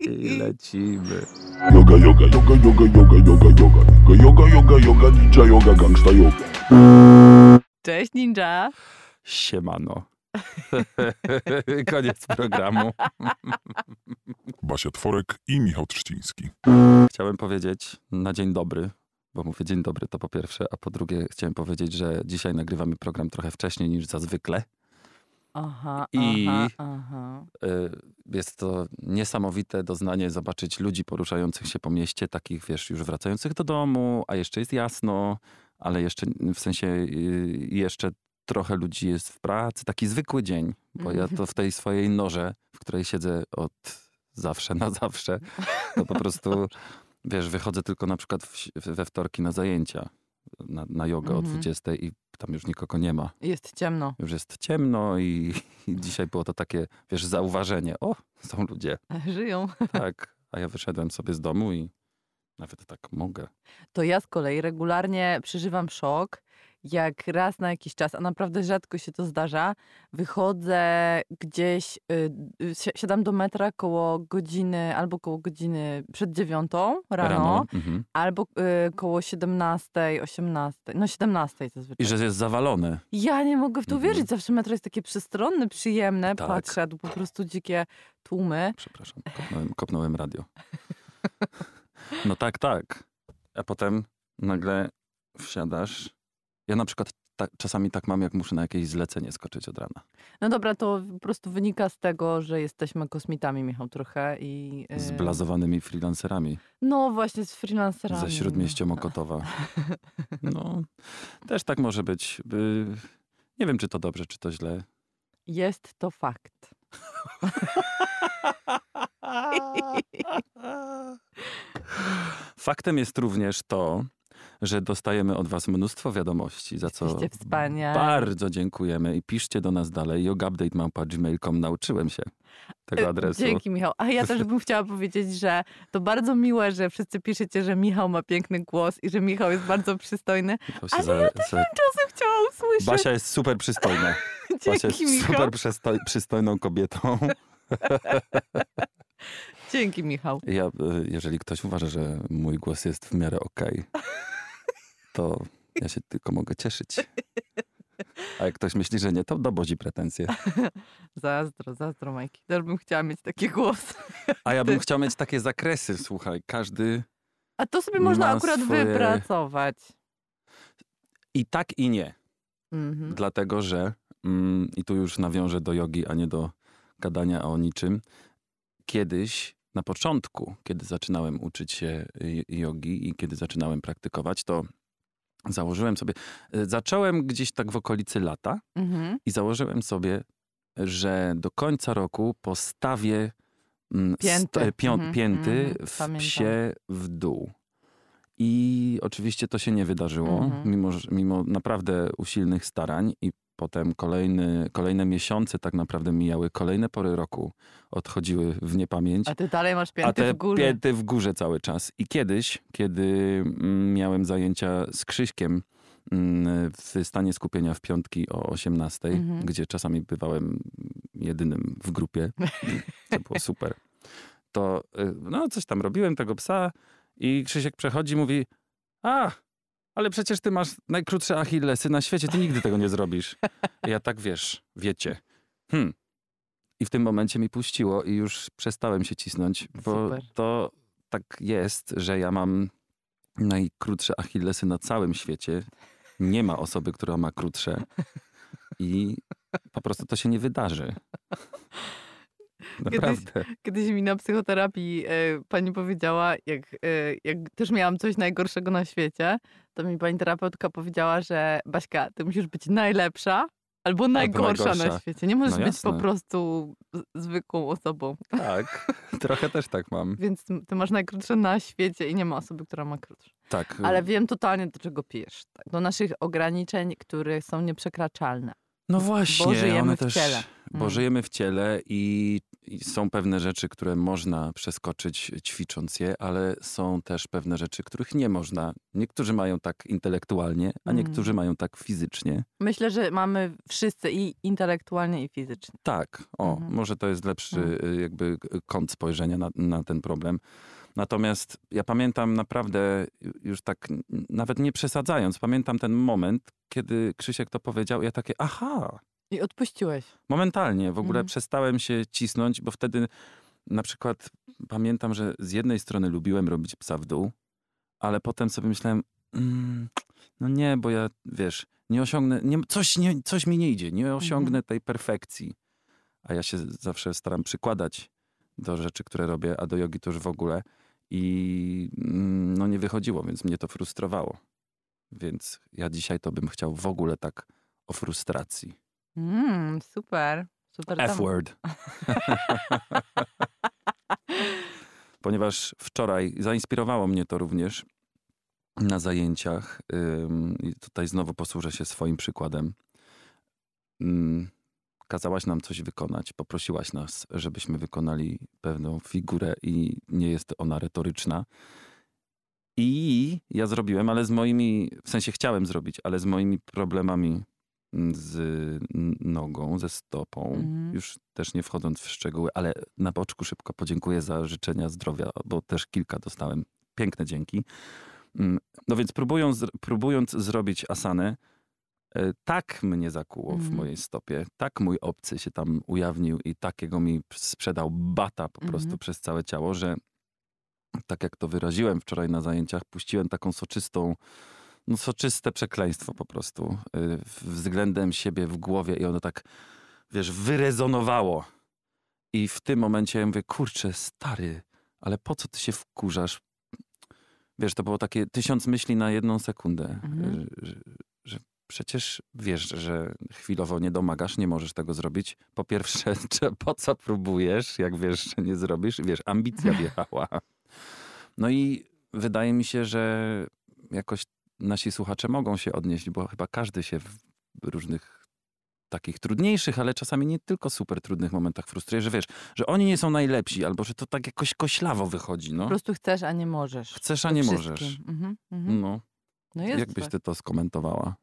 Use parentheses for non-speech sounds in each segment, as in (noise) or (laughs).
I lecimy. Yoga, yoga, yoga, yoga, yoga, yoga, yoga. Yoga, yoga, yoga, ninja yoga, gangsta yoga. Cześć Ninja. Siemano. (laughs) Koniec programu. (laughs) Basia Tworek i Michał Trzciński. Chciałem powiedzieć na dzień dobry, bo mówię dzień dobry to po pierwsze, a po drugie chciałem powiedzieć, że dzisiaj nagrywamy program trochę wcześniej niż zazwykle. Aha, I- aha, aha. Y, Jest to niesamowite doznanie zobaczyć ludzi poruszających się po mieście, takich wiesz, już wracających do domu, a jeszcze jest jasno, ale jeszcze w sensie y, jeszcze trochę ludzi jest w pracy. Taki zwykły dzień, bo ja to w tej swojej norze, w której siedzę od zawsze na zawsze, to po prostu (laughs) wiesz, wychodzę tylko na przykład we wtorki na zajęcia, na, na jogę o Mhm. 20 i tam już nikogo nie ma Jest ciemno. już jest ciemno i, i dzisiaj było to takie, wiesz, zauważenie. O, są ludzie. (laughs) Żyją. Tak. A ja wyszedłem sobie z domu i nawet tak mogę. To ja z kolei regularnie przeżywam szok, jak raz na jakiś czas, a naprawdę rzadko się to zdarza, wychodzę gdzieś, y, y, si- siadam do metra koło godziny, albo koło godziny przed dziewiątą rano, Mhm. albo y, koło 17, 18, no 17 zazwyczaj. I że jest zawalone. Ja nie mogę w to Mhm. wierzyć. Zawsze metro jest takie przestronne, przyjemne. Tak. Patrzę, a tu po prostu dzikie tłumy. Przepraszam, kopnąłem, kopnąłem radio. (laughs) No tak, tak. A potem nagle wsiadasz. Ja na przykład ta, czasami tak mam, jak muszę na jakieś zlecenie skoczyć od rana. No dobra, to po prostu wynika z tego, że jesteśmy kosmitami, Michał, trochę i... y, Zblazowanymi freelancerami No właśnie, z freelancerami. ze śródmieścia Mokotowa. (laughs) No, też tak może być. By... Nie wiem, czy to dobrze, czy to źle. Jest to fakt. (laughs) Faktem jest również to, że dostajemy od was mnóstwo wiadomości, za co bardzo dziękujemy i piszcie do nas dalej. yogupdate.gmail.com Nauczyłem się tego E, adresu. Dzięki, Michał. A ja też bym chciała powiedzieć, że to bardzo miłe, że wszyscy piszecie, że Michał ma piękny głos i że Michał jest bardzo przystojny. Ale za- ja za- Czasem chciała usłyszeć. Basia jest super przystojna. (laughs) Basia Dzięki, jest Michał. super przystoj- przystojną kobietą. (laughs) Dzięki, Michał. Ja, y, jeżeli ktoś uważa, że mój głos jest w miarę okej, (laughs) to ja się tylko mogę cieszyć. A jak ktoś myśli, że nie, to dowodzi pretensje. (laughs) Zazdro, zazdro, Majki. Też bym chciała mieć taki głos. A ja bym (laughs) chciał mieć takie zakresy, słuchaj, każdy A to sobie można akurat swoje- wypracować. i tak i nie. Mhm. Dlatego, że mm, i tu już nawiążę do jogi, a nie do gadania o niczym. Kiedyś, na początku, kiedy zaczynałem uczyć się y, jogi i kiedy zaczynałem praktykować, to założyłem sobie, y, zacząłem gdzieś tak w okolicy lata Mhm. i założyłem sobie, że do końca roku postawię mm, Pięty. st- pią- Mhm, pięty mhm, w pamiętam. psie w dół. I oczywiście to się nie wydarzyło, Mhm. mimo, mimo naprawdę usilnych starań i potem kolejny, kolejne miesiące tak naprawdę mijały, kolejne pory roku odchodziły w niepamięć. A ty dalej masz A pięty te w górze. pięty w górze cały czas. I kiedyś, kiedy mm, miałem zajęcia z Krzyśkiem mm, w stanie skupienia w piątki o 18, Mhm. gdzie czasami bywałem jedynym w grupie, (laughs) to było super, to y, no coś tam robiłem, tego psa i Krzysiek przechodzi i mówi, a, ale przecież ty masz najkrótsze achillesy na świecie, ty nigdy tego nie zrobisz. (laughs) Ja tak, wiesz, wiecie. Hmm. I w tym momencie mi puściło i już przestałem się cisnąć, bo Super. to tak jest, że ja mam najkrótsze achillesy na całym świecie. Nie ma osoby, która ma krótsze i po prostu to się nie wydarzy. Naprawdę. Kiedyś mi na psychoterapii e, pani powiedziała, jak, e, jak też miałam coś najgorszego na świecie, to mi pani terapeutka powiedziała, że Baśka, ty musisz być najlepsza albo najgorsza, na najgorsza. świecie. Nie możesz No być po prostu zwykłą osobą. Tak, (laughs) trochę też tak mam. Więc ty masz najkrótsze na świecie i nie ma osoby, która ma krótsze. Tak. Ale wiem totalnie, do czego pijesz. Tak, Do naszych ograniczeń, które są nieprzekraczalne. No właśnie, Bo żyjemy one w też, ciele. Bo Mm. żyjemy w ciele i i są pewne rzeczy, które można przeskoczyć ćwicząc je, ale są też pewne rzeczy, których nie można. Niektórzy mają tak intelektualnie, a Mm. niektórzy mają tak fizycznie. Myślę, że mamy wszyscy i intelektualnie, i fizycznie. Tak, o, Mhm. może to jest lepszy Mhm. y, jakby kąt spojrzenia na, na ten problem. Natomiast ja pamiętam naprawdę, już tak nawet nie przesadzając, pamiętam ten moment, kiedy Krzysiek to powiedział, ja takie, aha, I odpuściłeś. momentalnie w ogóle Mhm. przestałem się cisnąć, bo wtedy na przykład pamiętam, że z jednej strony lubiłem robić psa w dół, ale potem sobie myślałem, mm, no nie, bo ja, wiesz, nie osiągnę, nie, coś, nie, coś mi nie idzie, nie osiągnę tej perfekcji. A ja się zawsze staram przykładać do rzeczy, które robię, a do jogi to już w ogóle. I mm, no nie wychodziło, więc mnie to frustrowało. Więc ja dzisiaj to bym chciał w ogóle tak o frustracji. Mm, super. Super. F-word. (laughs) Ponieważ wczoraj zainspirowało mnie to również na zajęciach. I tutaj znowu posłużę się swoim przykładem. Ym, Kazałaś nam coś wykonać, poprosiłaś nas, żebyśmy wykonali pewną figurę i nie jest ona retoryczna. I ja zrobiłem, ale z moimi, w sensie chciałem zrobić, ale z moimi problemami mm, z nogą, ze stopą. Mhm. Już też nie wchodząc w szczegóły, ale na boczku szybko podziękuję za życzenia zdrowia, bo też kilka dostałem. Piękne dzięki. Mm, No więc próbując, próbując zrobić asanę, e, tak mnie zakuło w Mhm. mojej stopie, tak mój obcy się tam ujawnił i takiego mi sprzedał bata po prostu Mhm. przez całe ciało, że tak jak to wyraziłem wczoraj na zajęciach, puściłem taką soczystą, no soczyste przekleństwo po prostu y, względem siebie w głowie i ono tak, wiesz, wyrezonowało. I w tym momencie ja mówię, kurczę, stary, ale po co ty się wkurzasz? Wiesz, to było takie tysiąc myśli na jedną sekundę, Mhm. że, że, przecież wiesz, że chwilowo nie domagasz, nie możesz tego zrobić. Po pierwsze, (laughs) po co próbujesz, jak wiesz, że nie zrobisz? Wiesz, ambicja wjechała. (laughs) No i wydaje mi się, że jakoś nasi słuchacze mogą się odnieść, bo chyba każdy się w różnych takich trudniejszych, ale czasami nie tylko super trudnych momentach frustruje, że wiesz, że oni nie są najlepsi, albo że to tak jakoś koślawo wychodzi, no. Po prostu chcesz, a nie możesz. Chcesz, a nie wszystkim. możesz. Mhm, mhm. No, No jest jak byś tak. ty to skomentowała?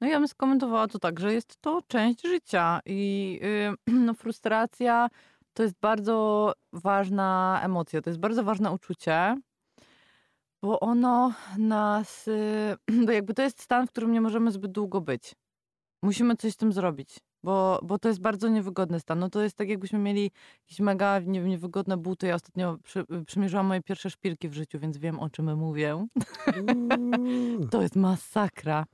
No ja bym skomentowała to tak, że jest to część życia i y, (clears throat) no, frustracja to jest bardzo ważna emocja, to jest bardzo ważne uczucie, bo ono nas, y, (clears throat) bo jakby to jest stan, w którym nie możemy zbyt długo być. Musimy coś z tym zrobić, bo, bo to jest bardzo niewygodny stan. No to jest tak, jakbyśmy mieli jakieś mega nie, niewygodne buty. Ja ostatnio przy, przymierzyłam moje pierwsze szpilki w życiu, więc wiem, o czym mówię. (laughs) To jest masakra.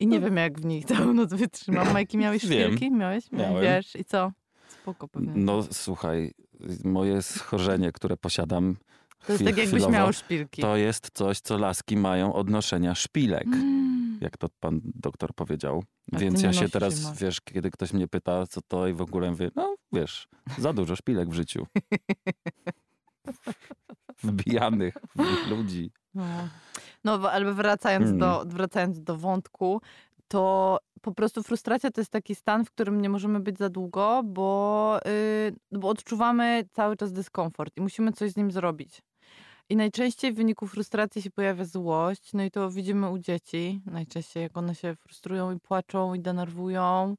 I nie wiem, jak w nich całą noc wytrzymam. Majki, (laughs) miałeś Wiem. szpilki? Miałeś? Miałem. Wiesz, i co? Spoko pewnie. No słuchaj, moje schorzenie, które posiadam to jest tak, jakbyś miał szpilki. to jest coś, co laski mają od noszenia szpilek. Mm. jak to pan doktor powiedział. A Więc ja się teraz, masz. wiesz, kiedy ktoś mnie pyta, co to i w ogóle mówię, no wiesz, za dużo szpilek w życiu. (laughs) Wbijanych w ludzi. No, no ale wracając, Mm. do, wracając do wątku, to po prostu frustracja to jest taki stan, w którym nie możemy być za długo, bo, yy, bo odczuwamy cały czas dyskomfort i musimy coś z nim zrobić. I najczęściej w wyniku frustracji się pojawia złość, no i to widzimy u dzieci, najczęściej jak one się frustrują i płaczą i denerwują.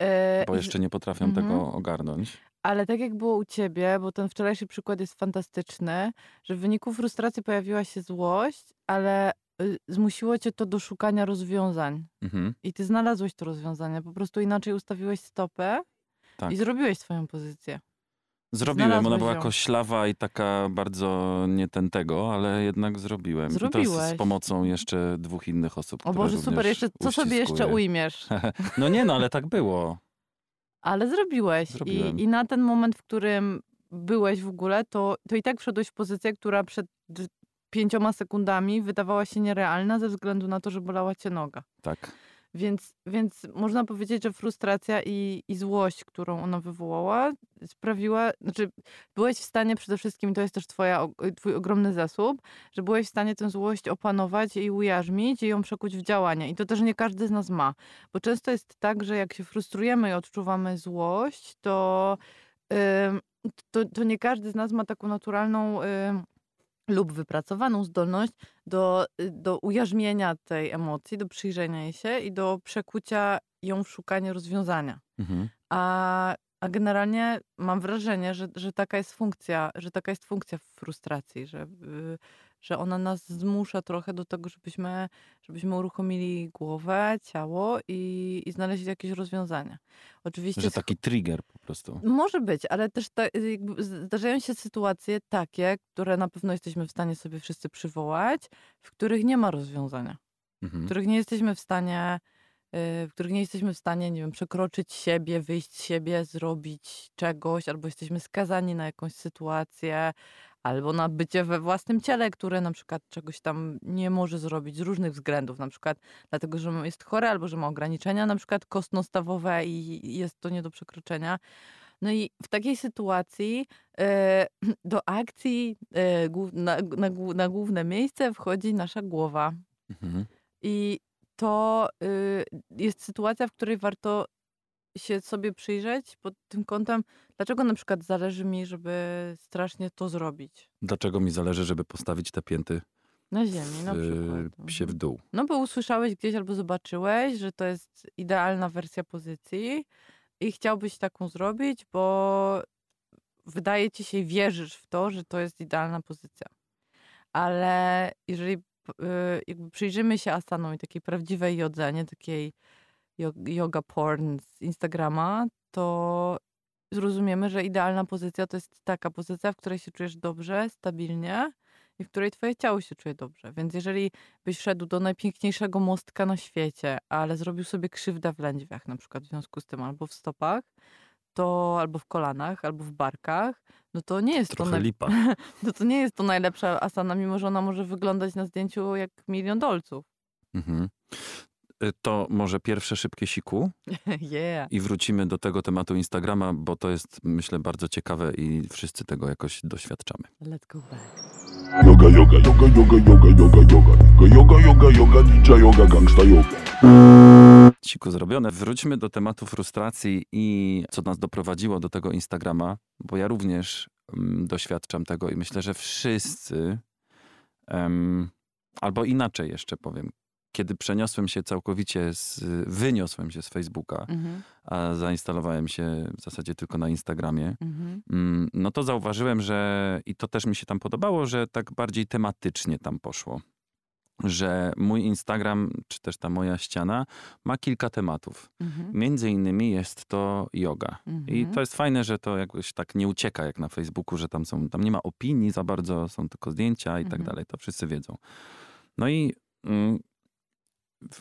Yy, Bo jeszcze nie potrafią Mhm. tego ogarnąć. ale tak jak było u ciebie, bo ten wczorajszy przykład jest fantastyczny, że w wyniku frustracji pojawiła się złość, ale y, zmusiło cię to do szukania rozwiązań. Mhm, I ty znalazłeś to rozwiązanie. Po prostu inaczej ustawiłeś stopę tak. i zrobiłeś swoją pozycję. Zrobiłem, ona znalazłeś była ją. koślawa i taka bardzo nie ten tego, ale jednak zrobiłem. I to z, z Zrobiłeś. pomocą jeszcze dwóch innych osób, O Boże, super, jeszcze, co sobie jeszcze ujmiesz? (laughs) No nie no, ale tak było. Ale zrobiłeś. Zrobiłem. I, I na ten moment, w którym byłeś w ogóle, to, to i tak wszedłeś w pozycję, która przed pięcioma sekundami wydawała się nierealna ze względu na to, że bolała cię noga. Tak. Więc, więc można powiedzieć, że frustracja i, i złość, którą ona wywołała, sprawiła, znaczy byłeś w stanie przede wszystkim, to jest też twoja, og- twój ogromny zasób, że byłeś w stanie tę złość opanować i ujarzmić i ją przekuć w działanie. I to też nie każdy z nas ma. Bo często jest tak, że jak się frustrujemy i odczuwamy złość, to ym, to, to nie każdy z nas ma taką naturalną ym, lub wypracowaną zdolność do, y, do ujarzmienia tej emocji, do przyjrzenia jej się i do przekucia ją w szukanie rozwiązania. Mhm. A, a generalnie mam wrażenie, że, że taka jest funkcja, że taka jest funkcja frustracji, że, y, że ona nas zmusza trochę do tego, żebyśmy, żebyśmy uruchomili głowę, ciało i, i znaleźli jakieś rozwiązania. Oczywiście Że taki trigger po prostu. może być, ale też ta, jakby zdarzają się sytuacje takie, które na pewno jesteśmy w stanie sobie wszyscy przywołać, w których nie ma rozwiązania, w Mhm. których nie jesteśmy w stanie, y, w których nie jesteśmy w stanie, nie wiem, przekroczyć siebie, wyjść z siebie, zrobić czegoś, albo jesteśmy skazani na jakąś sytuację, albo na bycie we własnym ciele, które na przykład czegoś tam nie może zrobić z różnych względów, na przykład dlatego, że jest chore, albo że ma ograniczenia, na przykład kostno-stawowe i jest to nie do przekroczenia. No i w takiej sytuacji e, (clears throat) do akcji e, na, na, na główne miejsce wchodzi nasza głowa. Mhm. I to y, jest sytuacja, w której warto się sobie przyjrzeć pod tym kątem, dlaczego na przykład zależy mi, żeby strasznie to zrobić. Dlaczego mi zależy, żeby postawić te pięty Na ziemi na przykład. się w dół? No bo usłyszałeś gdzieś albo zobaczyłeś, że to jest idealna wersja pozycji i chciałbyś taką zrobić, bo wydaje ci się i wierzysz w to, że to jest idealna pozycja. Ale jeżeli y, jakby przyjrzymy się asanom i takiej prawdziwej jodze, nie takiej yoga porn z Instagrama, to zrozumiemy, że idealna pozycja to jest taka pozycja, w której się czujesz dobrze, stabilnie i w której twoje ciało się czuje dobrze. Więc jeżeli byś wszedł do najpiękniejszego mostka na świecie, ale zrobił sobie krzywdę w lędźwiach, na przykład w związku z tym, albo w stopach, to albo w kolanach, albo w barkach, no to nie jest to, Trochę naj... lipa. (laughs) no to nie jest to najlepsza asana, mimo że ona może wyglądać na zdjęciu jak milion dolców. Mhm. Y, To może pierwsze szybkie siku yeah. i wrócimy do tego tematu Instagrama, bo to jest myślę bardzo ciekawe i wszyscy tego jakoś doświadczamy. Let's go back. Yoga, yoga, yoga, yoga, yoga, yoga, yoga. Yoga, yoga, yoga, ninja yoga, gangsta yoga. Siku zrobione. Wróćmy do tematu frustracji i co nas doprowadziło do tego Instagrama, bo ja również mm, doświadczam tego i myślę, że wszyscy, albo inaczej jeszcze powiem, kiedy przeniosłem się całkowicie, z, wyniosłem się z Facebooka, Mhm, a zainstalowałem się w zasadzie tylko na Instagramie, mhm, mm, no to zauważyłem, że i to też mi się tam podobało, że tak bardziej tematycznie tam poszło. Że mój Instagram, czy też ta moja ściana ma kilka tematów. mhm, Między innymi jest to yoga. I mhm. to jest fajne, że to jakoś tak nie ucieka jak na Facebooku, że tam są, tam nie ma opinii za bardzo, są tylko zdjęcia i tak Mhm. dalej. To wszyscy wiedzą. No i mm,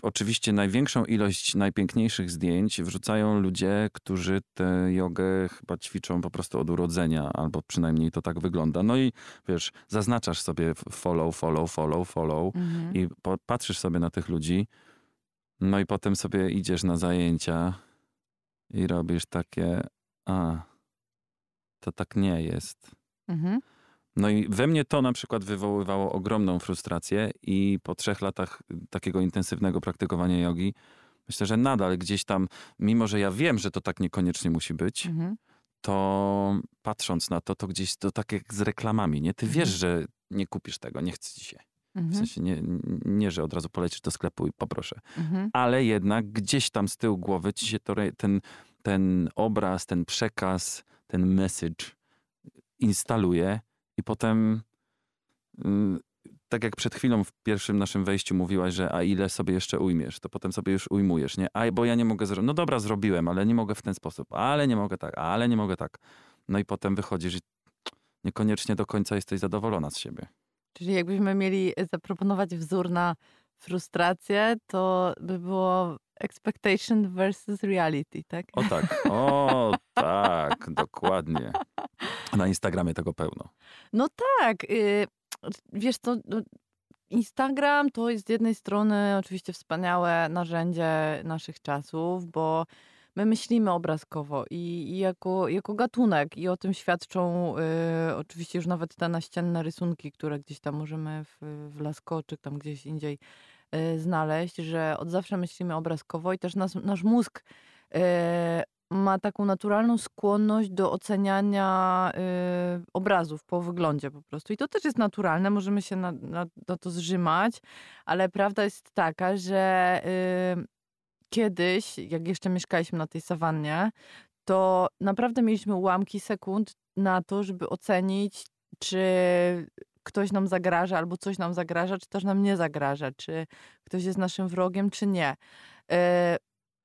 oczywiście największą ilość najpiękniejszych zdjęć wrzucają ludzie, którzy tę jogę chyba ćwiczą po prostu od urodzenia, albo przynajmniej to tak wygląda. No i wiesz, zaznaczasz sobie follow, follow, follow, follow Mhm. i patrzysz sobie na tych ludzi, no i potem sobie idziesz na zajęcia i robisz takie, a, to tak nie jest. Mhm. No i we mnie to na przykład wywoływało ogromną frustrację i po trzech latach takiego intensywnego praktykowania jogi, myślę, że nadal gdzieś tam, mimo że ja wiem, że to tak niekoniecznie musi być, Mhm. to patrząc na to, to gdzieś to tak jak z reklamami, nie? Ty wiesz, Mhm. że nie kupisz tego, nie chce ci się. W Mhm. sensie nie, nie, że od razu polecisz do sklepu i poproszę. Mhm. Ale jednak gdzieś tam z tyłu głowy ci się to, ten, ten obraz, ten przekaz, ten message instaluje i potem mm, tak jak przed chwilą w pierwszym naszym wejściu mówiłaś, że a ile sobie jeszcze ujmiesz, to potem sobie już ujmujesz, nie? A bo ja nie mogę zrobić. No dobra, zrobiłem, ale nie mogę w ten sposób, ale nie mogę tak, ale nie mogę tak. No i potem wychodzisz i niekoniecznie do końca jesteś zadowolona z siebie. Czyli jakbyśmy mieli zaproponować wzór na frustrację, to by było expectation versus reality, tak? O tak, o (laughs) tak, dokładnie. (laughs) Na Instagramie tego pełno. No tak. y, Wiesz co, no, Instagram to jest z jednej strony oczywiście wspaniałe narzędzie naszych czasów, bo my myślimy obrazkowo i, i jako, jako gatunek i o tym świadczą y, oczywiście już nawet te naścienne rysunki, które gdzieś tam możemy w, w Lasko czy tam gdzieś indziej y, znaleźć, że od zawsze myślimy obrazkowo i też nas, nasz mózg y, ma taką naturalną skłonność do oceniania y, obrazów po wyglądzie po prostu. I to też jest naturalne, możemy się na, na, na to zrzymać, ale prawda jest taka, że y, kiedyś, jak jeszcze mieszkaliśmy na tej sawannie, to naprawdę mieliśmy ułamki sekund na to, żeby ocenić, czy ktoś nam zagraża, albo coś nam zagraża, czy też nam nie zagraża, czy ktoś jest naszym wrogiem, czy nie. E,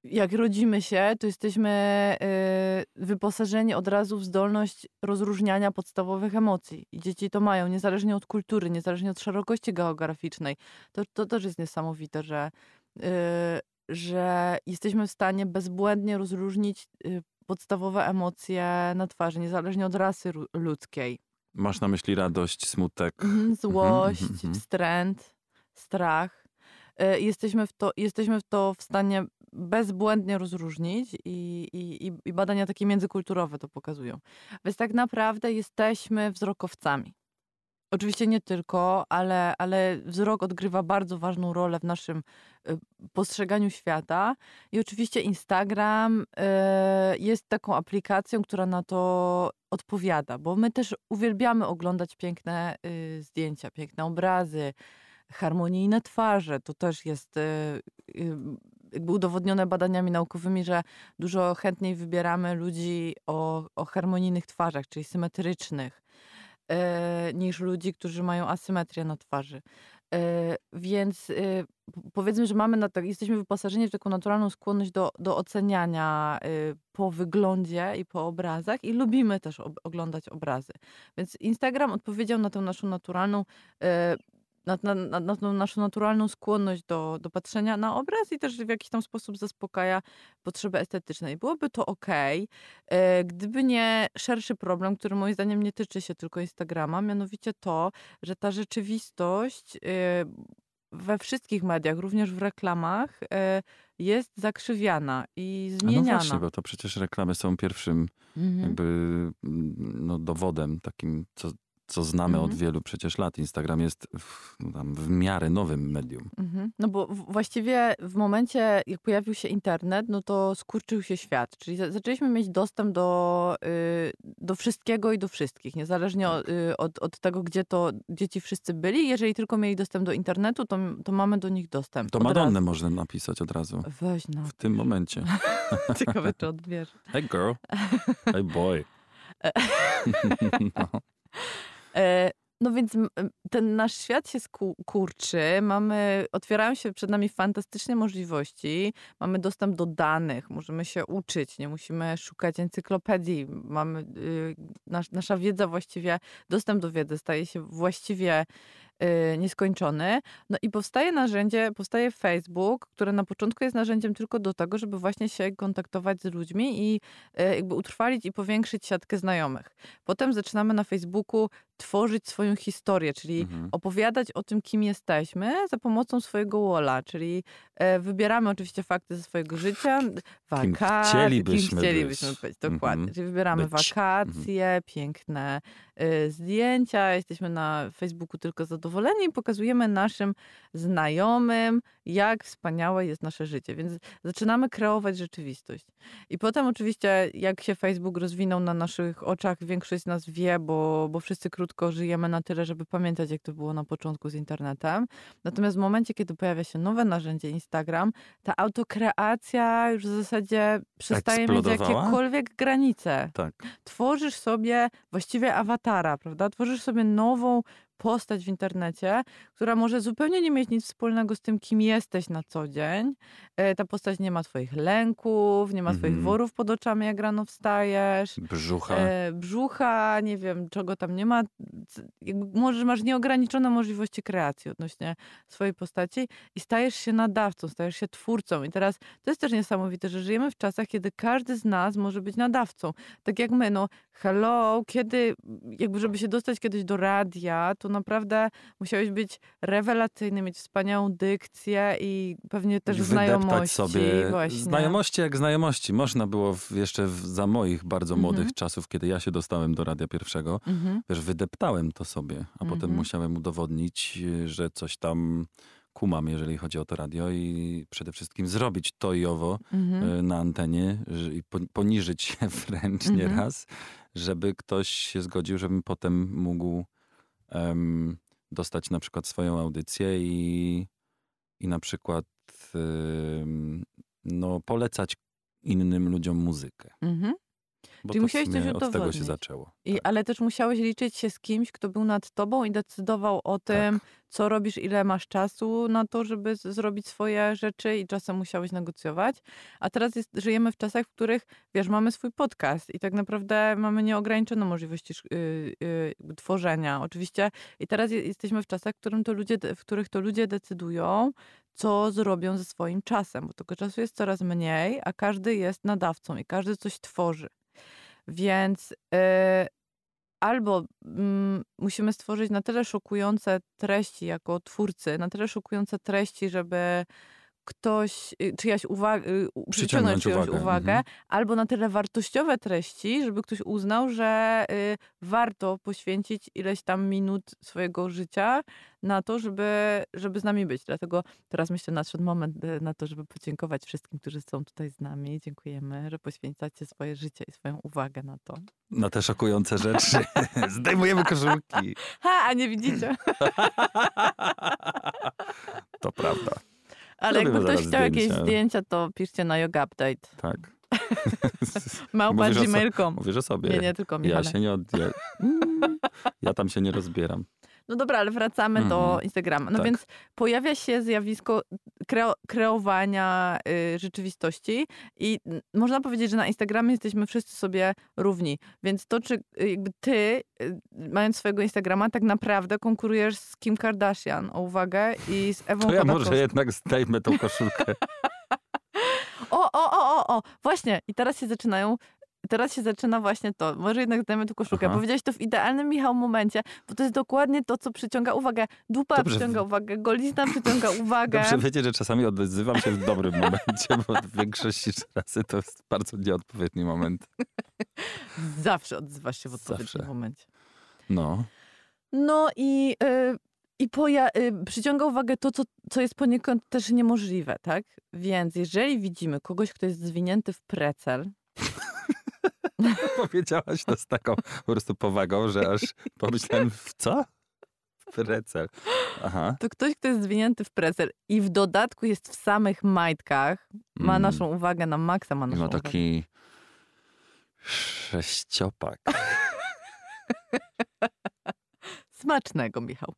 jak rodzimy się, to jesteśmy e, wyposażeni od razu w zdolność rozróżniania podstawowych emocji. I dzieci to mają, niezależnie od kultury, niezależnie od szerokości geograficznej. To, to też jest niesamowite, że, e, że jesteśmy w stanie bezbłędnie rozróżnić podstawowe emocje na twarzy, niezależnie od rasy ludzkiej. Masz na myśli radość, smutek, mhm, mhm, złość, mhm, wstręt, strach. Jesteśmy w, to, jesteśmy w to w stanie bezbłędnie rozróżnić i, i, i badania takie międzykulturowe to pokazują. Więc tak naprawdę jesteśmy wzrokowcami. Oczywiście nie tylko, ale, ale wzrok odgrywa bardzo ważną rolę w naszym y, postrzeganiu świata. I oczywiście Instagram y, jest taką aplikacją, która na to odpowiada, bo my też uwielbiamy oglądać piękne y, zdjęcia, piękne obrazy, harmonijne twarze. To też jest jakby udowodnione badaniami naukowymi, że dużo chętniej wybieramy ludzi o, o harmonijnych twarzach, czyli symetrycznych e, niż ludzi, którzy mają asymetrię na twarzy. E, więc e, powiedzmy, że mamy na tak, jesteśmy wyposażeni w taką naturalną skłonność do, do oceniania po wyglądzie i po obrazach i lubimy też oglądać obrazy. Więc Instagram odpowiedział na tę naszą naturalną na, na, na, tą naszą naturalną skłonność do, do patrzenia na obraz i też w jakiś tam sposób zaspokaja potrzeby estetyczne. I byłoby to ok, e, gdyby nie szerszy problem, który moim zdaniem nie tyczy się tylko Instagrama, mianowicie to, że ta rzeczywistość e, we wszystkich mediach, również w reklamach, e, jest zakrzywiana i zmieniana. A no właśnie, bo to przecież reklamy są pierwszym mhm. jakby no, dowodem takim, co, co znamy mhm. od wielu przecież lat. Instagram jest w, no w miarę nowym medium. Mhm. No bo właściwie w momencie, jak pojawił się internet, no to skurczył się świat. Czyli zaczęliśmy mieć dostęp do, y, do wszystkiego i do wszystkich, niezależnie tak. y, od, od tego, gdzie to dzieci wszyscy byli. Jeżeli tylko mieli dostęp do internetu, to, to mamy do nich dostęp. To Madonnę można napisać od razu. Weź no. W tym momencie. (laughs) Ciekawe, czy odbierze. Hey girl. Hey boy. (laughs) (laughs) no. E, no więc ten nasz świat się kurczy, mamy, otwierają się przed nami fantastyczne możliwości, mamy dostęp do danych, możemy się uczyć, nie musimy szukać encyklopedii, mamy, y, nasz, nasza wiedza właściwie, dostęp do wiedzy staje się właściwie nieskończony. No i powstaje narzędzie, powstaje Facebook, które na początku jest narzędziem tylko do tego, żeby właśnie się kontaktować z ludźmi i y, jakby utrwalić i powiększyć siatkę znajomych. Potem zaczynamy na Facebooku tworzyć swoją historię, czyli mhm. opowiadać o tym, kim jesteśmy za pomocą swojego walla, czyli e, wybieramy oczywiście fakty ze swojego życia, wakacje, kim chcielibyśmy, kim chcielibyśmy być. być. Dokładnie. Mhm. Czyli wybieramy być. wakacje, mhm. piękne y, zdjęcia, jesteśmy na Facebooku tylko zadowoleni i pokazujemy naszym znajomym, jak wspaniałe jest nasze życie. Więc zaczynamy kreować rzeczywistość. I potem oczywiście, jak się Facebook rozwinął na naszych oczach, większość z nas wie, bo, bo wszyscy krótko żyjemy na tyle, żeby pamiętać, jak to było na początku z internetem. Natomiast w momencie, kiedy pojawia się nowe narzędzie Instagram, ta autokreacja już w zasadzie przestaje mieć jakiekolwiek granice. Tak. Tworzysz sobie właściwie awatara, prawda? Tworzysz sobie nową postać w internecie, która może zupełnie nie mieć nic wspólnego z tym, kim jesteś na co dzień. E, ta postać nie ma twoich lęków, nie ma twoich mm. worów pod oczami, jak rano wstajesz. Brzucha. E, brzucha, nie wiem, czego tam nie ma. Możesz, masz nieograniczone możliwości kreacji odnośnie swojej postaci i stajesz się nadawcą, stajesz się twórcą. I teraz to jest też niesamowite, że żyjemy w czasach, kiedy każdy z nas może być nadawcą. Tak jak my, no hello, kiedy, jakby żeby się dostać kiedyś do radia, to naprawdę musiałeś być rewelacyjny, mieć wspaniałą dykcję i pewnie też znajomości. sobie właśnie. znajomości jak znajomości. Można było w, jeszcze w, za moich bardzo mhm. młodych czasów, kiedy ja się dostałem do radia pierwszego, mhm. wiesz, wydeptałem to sobie, a potem mhm. musiałem udowodnić, że coś tam kumam, jeżeli chodzi o to radio i przede wszystkim zrobić to i owo Mhm. y, na antenie i po- poniżyć się (laughs) wręcz Mhm. nieraz, żeby ktoś się zgodził, żebym potem mógł em, dostać na przykład swoją audycję i, i na przykład em, no, polecać innym ludziom muzykę. Mhm. Bo Czyli musiałeś coś sumie od tego się udowodnić. zaczęło. I, tak. Ale też musiałeś liczyć się z kimś, kto był nad tobą i decydował o tym, Tak. co robisz, ile masz czasu na to, żeby zrobić swoje rzeczy i czasem musiałeś negocjować. A teraz jest, żyjemy w czasach, w których, wiesz, mamy swój podcast i tak naprawdę mamy nieograniczoną możliwości sz- y, y, jakby tworzenia. Oczywiście i teraz je, jesteśmy w czasach, w, którym to ludzie, w których to ludzie decydują, co zrobią ze swoim czasem, bo tego czasu jest coraz mniej, a każdy jest nadawcą i każdy coś tworzy. Więc y, albo mm, musimy stworzyć na tyle szokujące treści jako twórcy, na tyle szokujące treści, żeby ktoś, y, czyjaś uwaga, przyciągnąć Przyciągnąć czyjąś uwagę, uwagę, mhm. albo na tyle wartościowe treści, żeby ktoś uznał, że y, warto poświęcić ileś tam minut swojego życia na to, żeby, żeby z nami być. Dlatego teraz myślę, nadszedł moment y, na to, żeby podziękować wszystkim, którzy są tutaj z nami. Dziękujemy, że poświęcacie swoje życie i swoją uwagę na to. Na te szokujące rzeczy (laughs) zdejmujemy koszulki. (laughs) Ha, a nie widzicie. (laughs) To prawda. Ale jakby ktoś chciał jakieś zdjęcia. zdjęcia, to piszcie na yoga update. Tak. (laughs) Małpa gmail.com. Mówisz o sobie. Nie, nie, tylko ja Michale. się nie od... Ja... (laughs) Mm, ja tam się nie rozbieram. No dobra, ale wracamy do Mhm. Instagrama. No Tak. więc pojawia się zjawisko kreo kreowania y, rzeczywistości i można powiedzieć, że na Instagramie jesteśmy wszyscy sobie równi. Więc to, czy jakby ty, y, mając swojego Instagrama, tak naprawdę konkurujesz z Kim Kardashian, o uwagę, i z Ewą To ja może jednak zdejmę tą koszulkę. (laughs) O, o, o, o, o, właśnie. I teraz się zaczynają. Teraz się zaczyna właśnie to. Może jednak zdajemy tu koszulkę. Aha. Powiedziałeś to w idealnym, Michał, momencie, bo to jest dokładnie to, co przyciąga uwagę. Dupa Dobrze. przyciąga uwagę, golizna przyciąga (laughs) uwagę. Dobrze wiecie, że czasami odzywam się w dobrym momencie, bo w większości razy to jest bardzo nieodpowiedni moment. (laughs) Zawsze odzywasz się w odpowiednim Zawsze. momencie. No. No i, y, i poja- y, przyciąga uwagę to, co, co jest poniekąd też niemożliwe, tak? Więc jeżeli widzimy kogoś, kto jest zwinięty w precel, (laughs) Powiedziałaś to z taką po prostu powagą, że aż pomyślałem, w co? W precel. Aha. to ktoś, kto jest zwinięty w precel i w dodatku jest w samych majtkach, ma Mm. naszą uwagę na maksa, ma I naszą ma uwagę. taki sześciopak. (laughs) Smacznego, Michał.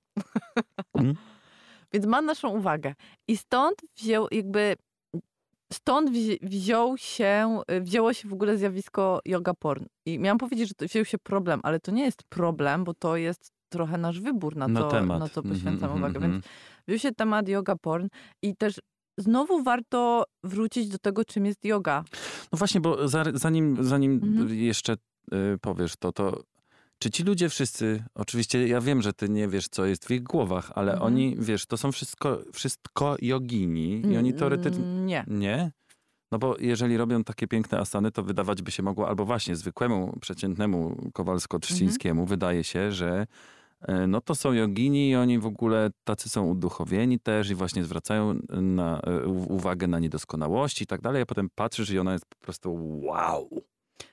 Mm. (laughs) Więc ma naszą uwagę. I stąd wziął jakby... Stąd wzi- wziął się, wzięło się w ogóle zjawisko yoga porn. I miałam powiedzieć, że to wziął się problem, ale to nie jest problem, bo to jest trochę nasz wybór na, Na to, temat. na co Mhm, poświęcam mhm, uwagę. mhm. Więc wziął się temat yoga porn i też znowu warto wrócić do tego, czym jest yoga. No właśnie, bo za, zanim, zanim Mhm. jeszcze y, powiesz to, to czy ci ludzie wszyscy, oczywiście ja wiem, że ty nie wiesz, co jest w ich głowach, ale Mhm. oni, wiesz, to są wszystko, wszystko jogini i oni teoretycznie... Nie. Nie? No bo jeżeli robią takie piękne asany, to wydawać by się mogło, albo właśnie zwykłemu, przeciętnemu Kowalsko-Trzcińskiemu Mhm. wydaje się, że e, no to są jogini i oni w ogóle tacy są uduchowieni też i właśnie zwracają na, e, uwagę na niedoskonałości i tak dalej, a potem patrzysz i ona jest po prostu wow.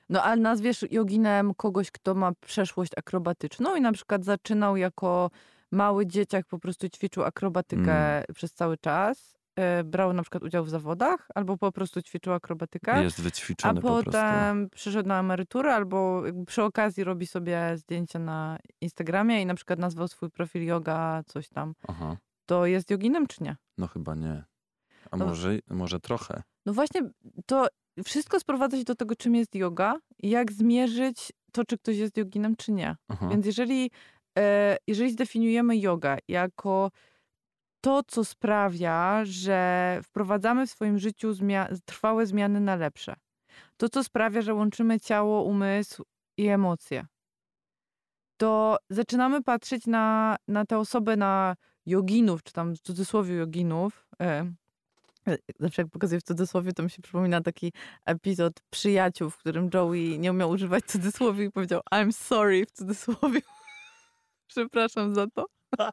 No ale nazwiesz joginem kogoś, kto ma przeszłość akrobatyczną i na przykład zaczynał jako mały dzieciak, po prostu ćwiczył akrobatykę Mm. przez cały czas. e, Brał na przykład udział w zawodach, albo po prostu ćwiczył akrobatykę. Jest A wyćwiczony po prostu. potem przyszedł na emeryturę, albo przy okazji robi sobie zdjęcia na Instagramie i na przykład nazwał swój profil yoga, coś tam. Aha, To jest joginem, czy nie? no chyba nie. A może, może trochę. No właśnie, to wszystko sprowadza się do tego, czym jest yoga i jak zmierzyć to, czy ktoś jest joginem, czy nie. Aha. Więc jeżeli, e, jeżeli zdefiniujemy jogę jako to, co sprawia, że wprowadzamy w swoim życiu zmia- trwałe zmiany na lepsze, to, co sprawia, że łączymy ciało, umysł i emocje, to zaczynamy patrzeć na, na tę osobę, na joginów, czy tam w cudzysłowie joginów. (laughs) Zawsze jak pokazuję w cudzysłowie, to mi się przypomina taki epizod Przyjaciół, w którym Joey nie umiał używać cudzysłowie i powiedział I'm sorry w cudzysłowie. (laughs) Przepraszam za to. (laughs)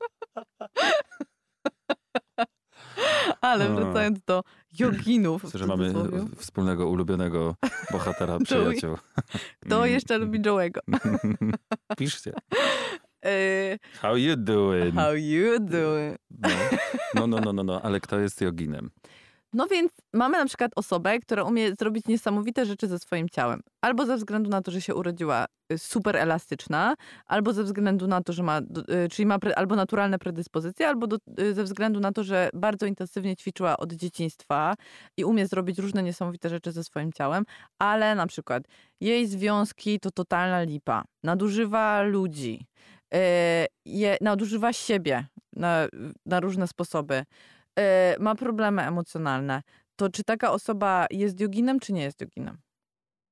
Ale wracając do joginów. Myślę, że mamy wspólnego ulubionego bohatera przyjaciół. Kto Mm. jeszcze lubi Joe'ego? Piszcie. Y, How you doing? How you doing? No, no, no, no, no, no. ale kto jest joginem? No więc mamy na przykład osobę, która umie zrobić niesamowite rzeczy ze swoim ciałem. Albo ze względu na to, że się urodziła y, super elastyczna, albo ze względu na to, że ma, y, czyli ma pre, albo naturalne predyspozycje, albo do, y, ze względu na to, że bardzo intensywnie ćwiczyła od dzieciństwa i umie zrobić różne niesamowite rzeczy ze swoim ciałem, ale na przykład jej związki to totalna lipa. Nadużywa ludzi, je, nadużywa siebie na, na różne sposoby ma problemy emocjonalne, to czy taka osoba jest joginem, czy nie jest joginem?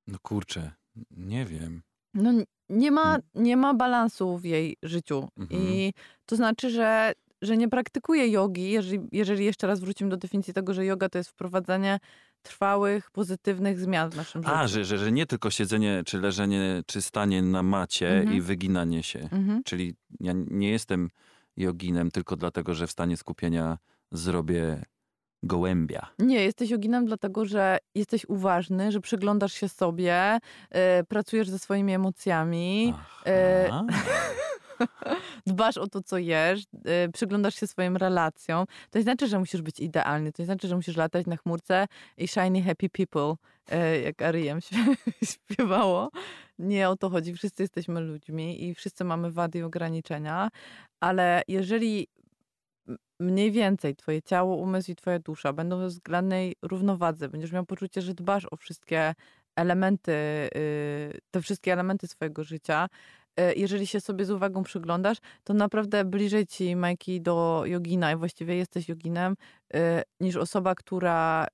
No kurczę, nie wiem. No nie ma, nie ma balansu w jej życiu. Mhm. I to znaczy, że, że nie praktykuje jogi, jeżeli, jeżeli jeszcze raz wrócimy do definicji tego, że yoga to jest wprowadzanie trwałych, pozytywnych zmian w naszym życiu. A, że, że, że nie tylko siedzenie, czy leżenie, czy stanie na macie Mhm. i wyginanie się. Mhm. Czyli ja nie jestem joginem tylko dlatego, że w stanie skupienia zrobię gołębia. Nie, jesteś joginem dlatego, że jesteś uważny, że przyglądasz się sobie, e, pracujesz ze swoimi emocjami, Aha. (laughs) dbasz o to, co jesz, y, przyglądasz się swoim relacjom. To nie znaczy, że musisz być idealny, to nie znaczy, że musisz latać na chmurce i shiny happy people, y, jak śpie- (laughs) śpiewało. Nie o to chodzi. Wszyscy jesteśmy ludźmi i wszyscy mamy wady i ograniczenia, ale jeżeli mniej więcej twoje ciało, umysł i twoja dusza będą we względnej równowadze, będziesz miał poczucie, że dbasz o wszystkie elementy, y, te wszystkie elementy swojego życia, y, jeżeli się sobie z uwagą przyglądasz, to naprawdę bliżej ci, Majki, do jogina i właściwie jesteś joginem, y, niż osoba, która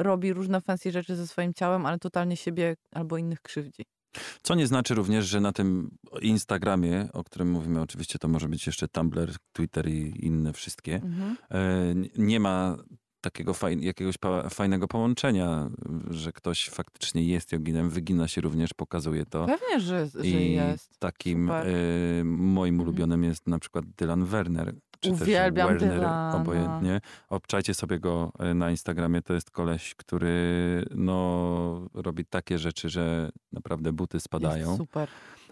robi różne fancy rzeczy ze swoim ciałem, ale totalnie siebie albo innych krzywdzi. Co nie znaczy również, że na tym Instagramie, o którym mówimy, oczywiście to może być jeszcze Tumblr, Twitter i inne wszystkie, Mhm. e, nie ma takiego faj, jakiegoś fajnego połączenia, że ktoś faktycznie jest joginem, wygina się również, pokazuje to. Pewnie, że, że I jest. takim e, moim Mhm. ulubionym jest na przykład Dylan Werner. Czy Uwielbiam też Werner, Dylana. obojętnie. Obczajcie sobie go e, na Instagramie. To jest koleś, który no, robi takie rzeczy, że naprawdę buty spadają. Jest super.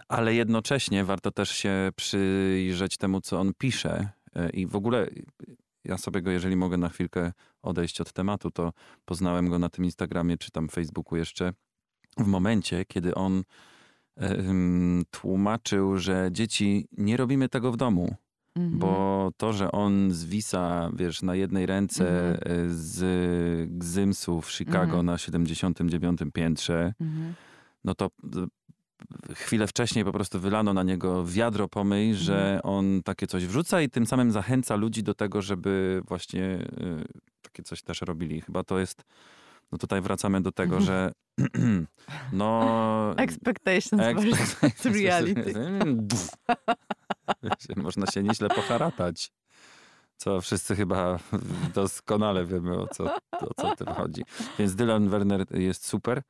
Ale jednocześnie warto też się przyjrzeć temu, co on pisze. E, I w ogóle ja sobie go, jeżeli mogę na chwilkę odejść od tematu, to poznałem go na tym Instagramie czy tam Facebooku jeszcze w momencie, kiedy on tłumaczył, że dzieci nie robimy tego w domu, Mhm. bo to, że on zwisa, wiesz, na jednej ręce Mhm. e, z Gzymsu w Chicago Mhm. na 79 piętrze, Mhm. no to y, chwilę wcześniej po prostu wylano na niego wiadro pomyj, że on takie coś wrzuca i tym samym zachęca ludzi do tego, żeby właśnie y, takie coś też robili. Chyba to jest, no tutaj wracamy do tego, że (clears throat) no... (laughs) Expectations Expect- versus (laughs) reality. (laughs) (laughs) Można się nieźle poharatać. Co wszyscy chyba (laughs) doskonale wiemy, o co, o co tym chodzi. Więc Dylan Werner jest super.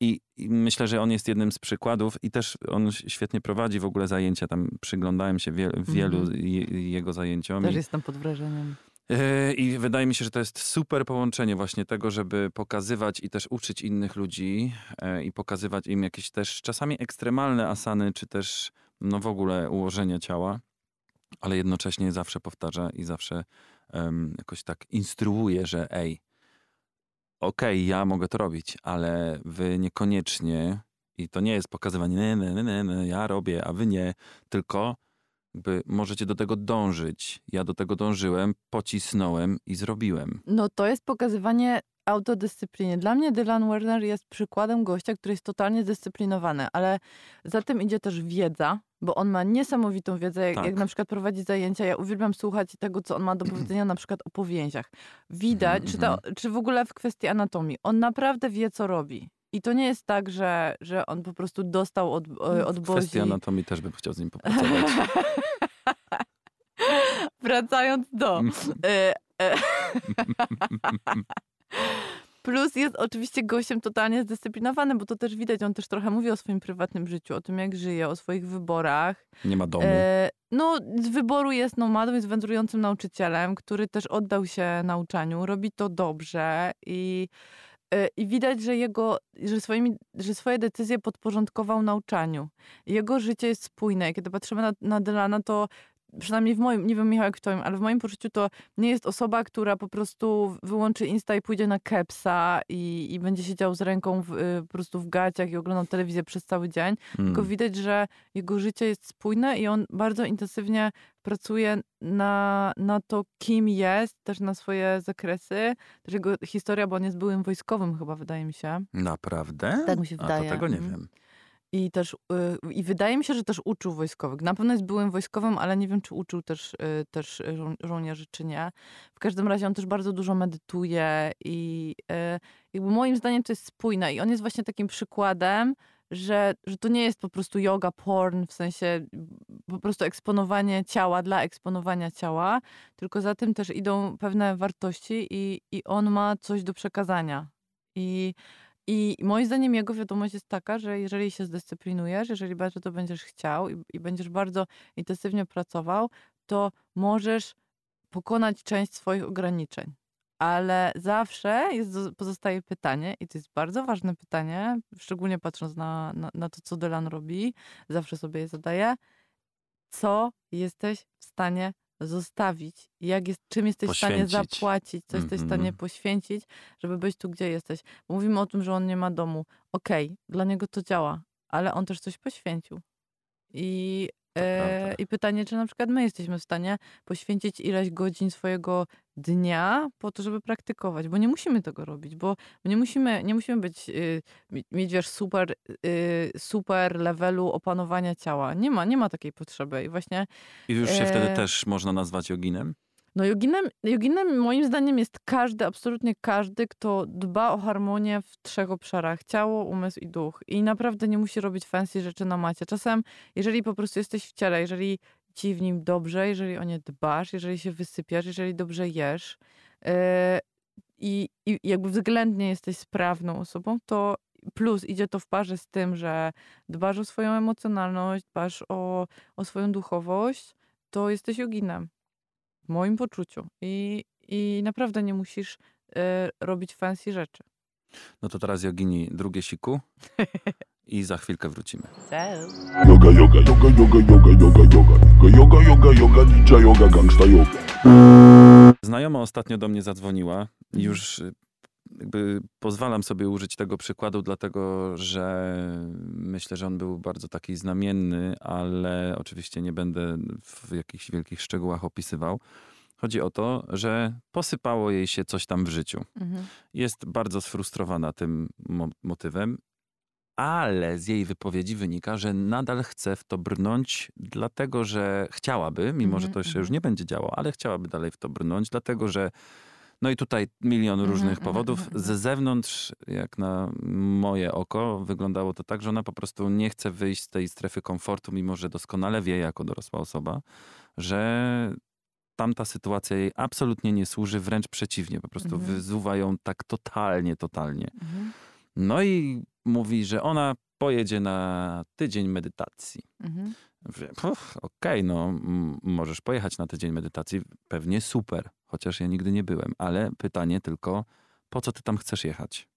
I, I myślę, że on jest jednym z przykładów i też on świetnie prowadzi w ogóle zajęcia. Tam przyglądałem się wie, wielu Mhm. je, jego zajęciom. Też jestem pod wrażeniem. Yy, I wydaje mi się, że to jest super połączenie właśnie tego, żeby pokazywać i też uczyć innych ludzi e, i pokazywać im jakieś też czasami ekstremalne asany, czy też no w ogóle ułożenia ciała, ale jednocześnie zawsze powtarza i zawsze em, jakoś tak instruuje, że ej, okej, ja mogę to robić, ale wy niekoniecznie i to nie jest pokazywanie, nie, nie, nie, nie, ja robię, a wy nie, tylko jakby możecie do tego dążyć. Ja do tego dążyłem, pocisnąłem i zrobiłem. No to jest pokazywanie autodyscypliny. Dla mnie Dylan Werner jest przykładem gościa, który jest totalnie zdyscyplinowany, ale za tym idzie też wiedza, bo on ma niesamowitą wiedzę, jak, Tak. jak na przykład prowadzi zajęcia. Ja uwielbiam słuchać tego, co on ma do powiedzenia na przykład o powięziach. Widać, Mhm, czy, to, czy w ogóle w kwestii anatomii. On naprawdę wie, co robi. I to nie jest tak, że, że on po prostu dostał od, e, od W Bozi... kwestii anatomii też bym chciał z nim popracować. (laughs) Wracając do... Mm. E, e, (laughs) Plus jest oczywiście gościem totalnie zdyscyplinowanym, bo to też widać, on też trochę mówi o swoim prywatnym życiu, o tym jak żyje, o swoich wyborach. Nie ma domu. E, no, z wyboru jest nomadą, jest wędrującym nauczycielem, który też oddał się nauczaniu, robi to dobrze i, i widać, że jego, że, swoimi, że swoje decyzje podporządkował nauczaniu. Jego życie jest spójne. Kiedy patrzymy na, na Dylana, to przynajmniej w moim, nie wiem Michał jak w twoim, ale w moim poczuciu to nie jest osoba, która po prostu wyłączy Insta i pójdzie na kepsa i, i będzie siedział z ręką w, y, po prostu w gaciach i oglądał telewizję przez cały dzień. Mm. Tylko widać, że jego życie jest spójne i on bardzo intensywnie pracuje na, na to, kim jest, też na swoje zakresy. Też jego historia, bo on jest byłym wojskowym chyba, wydaje mi się. Naprawdę? Tak mi się A wydaje. to tego nie Mhm. wiem. I też, y, i wydaje mi się, że też uczył wojskowych. Na pewno jest byłym wojskowym, ale nie wiem, czy uczył też, y, też żo- żołnierzy, czy nie. W każdym razie on też bardzo dużo medytuje i y, jakby moim zdaniem to jest spójne. I on jest właśnie takim przykładem, że, że to nie jest po prostu yoga porn, w sensie po prostu eksponowanie ciała dla eksponowania ciała, tylko za tym też idą pewne wartości i, i on ma coś do przekazania. I i moim zdaniem jego wiadomość jest taka, że jeżeli się zdyscyplinujesz, jeżeli bardzo to będziesz chciał i, i będziesz bardzo intensywnie pracował, to możesz pokonać część swoich ograniczeń. Ale zawsze jest, pozostaje pytanie, i to jest bardzo ważne pytanie, szczególnie patrząc na, na, na to, co Dylan robi, zawsze sobie je zadaję. Co jesteś w stanie zostawić? Jak jest, czym jesteś w stanie Poświęcić. zapłacić? Co jesteś w stanie Mhm. poświęcić, żeby być tu, gdzie jesteś? Bo mówimy o tym, że on nie ma domu. Okej, dla niego to działa, ale on też coś poświęcił. I, e. I pytanie, czy na przykład my jesteśmy w stanie poświęcić ileś godzin swojego dnia po to, żeby praktykować, bo nie musimy tego robić, bo nie musimy, nie musimy być, y, mi- mieć wiesz, super, y, super levelu opanowania ciała. Nie ma, nie ma takiej potrzeby i właśnie I już się wtedy E, też można nazwać joginem? No joginem, joginem moim zdaniem jest każdy, absolutnie każdy, kto dba o harmonię w trzech obszarach. Ciało, umysł i duch. I naprawdę nie musi robić fancy rzeczy na macie. Czasem, jeżeli po prostu jesteś w ciele, jeżeli ci w nim dobrze, jeżeli o nie dbasz, jeżeli się wysypiasz, jeżeli dobrze jesz yy, i, i jakby względnie jesteś sprawną osobą, to plus idzie to w parze z tym, że dbasz o swoją emocjonalność, dbasz o, o swoją duchowość, to jesteś joginem. W moim poczuciu. I, i naprawdę nie musisz e, robić fancy rzeczy. No to teraz jogini drugie siku i za chwilkę wrócimy. Yoga, yoga, yoga, yoga, yoga, yoga, yoga. Yoga, yoga, yoga, ninja yoga, gangsta yoga. Znajoma ostatnio do mnie zadzwoniła Mhm. już y, jakby pozwalam sobie użyć tego przykładu, dlatego że myślę, że on był bardzo taki znamienny, ale oczywiście nie będę w jakichś wielkich szczegółach opisywał. Chodzi o to, że posypało jej się coś tam w życiu. Mhm. Jest bardzo sfrustrowana tym mo- motywem, ale z jej wypowiedzi wynika, że nadal chce w to brnąć, dlatego że chciałaby, mimo że to Mhm, się już mhm. nie będzie działo, ale chciałaby dalej w to brnąć, dlatego że no i tutaj milion Mhm, różnych mhm, powodów. mhm, Ze zewnątrz, jak na moje oko, wyglądało to tak, że ona po prostu nie chce wyjść z tej strefy komfortu, mimo że doskonale wie jako dorosła osoba, że tamta sytuacja jej absolutnie nie służy, wręcz przeciwnie, po prostu Mhm. wyzuwa ją tak totalnie, totalnie. Mhm. No i mówi, że ona pojedzie na tydzień medytacji. Mhm. Mówię, "Puf, Okej, no m- możesz pojechać na tydzień medytacji, pewnie super, chociaż ja nigdy nie byłem, ale pytanie tylko, po co ty tam chcesz jechać?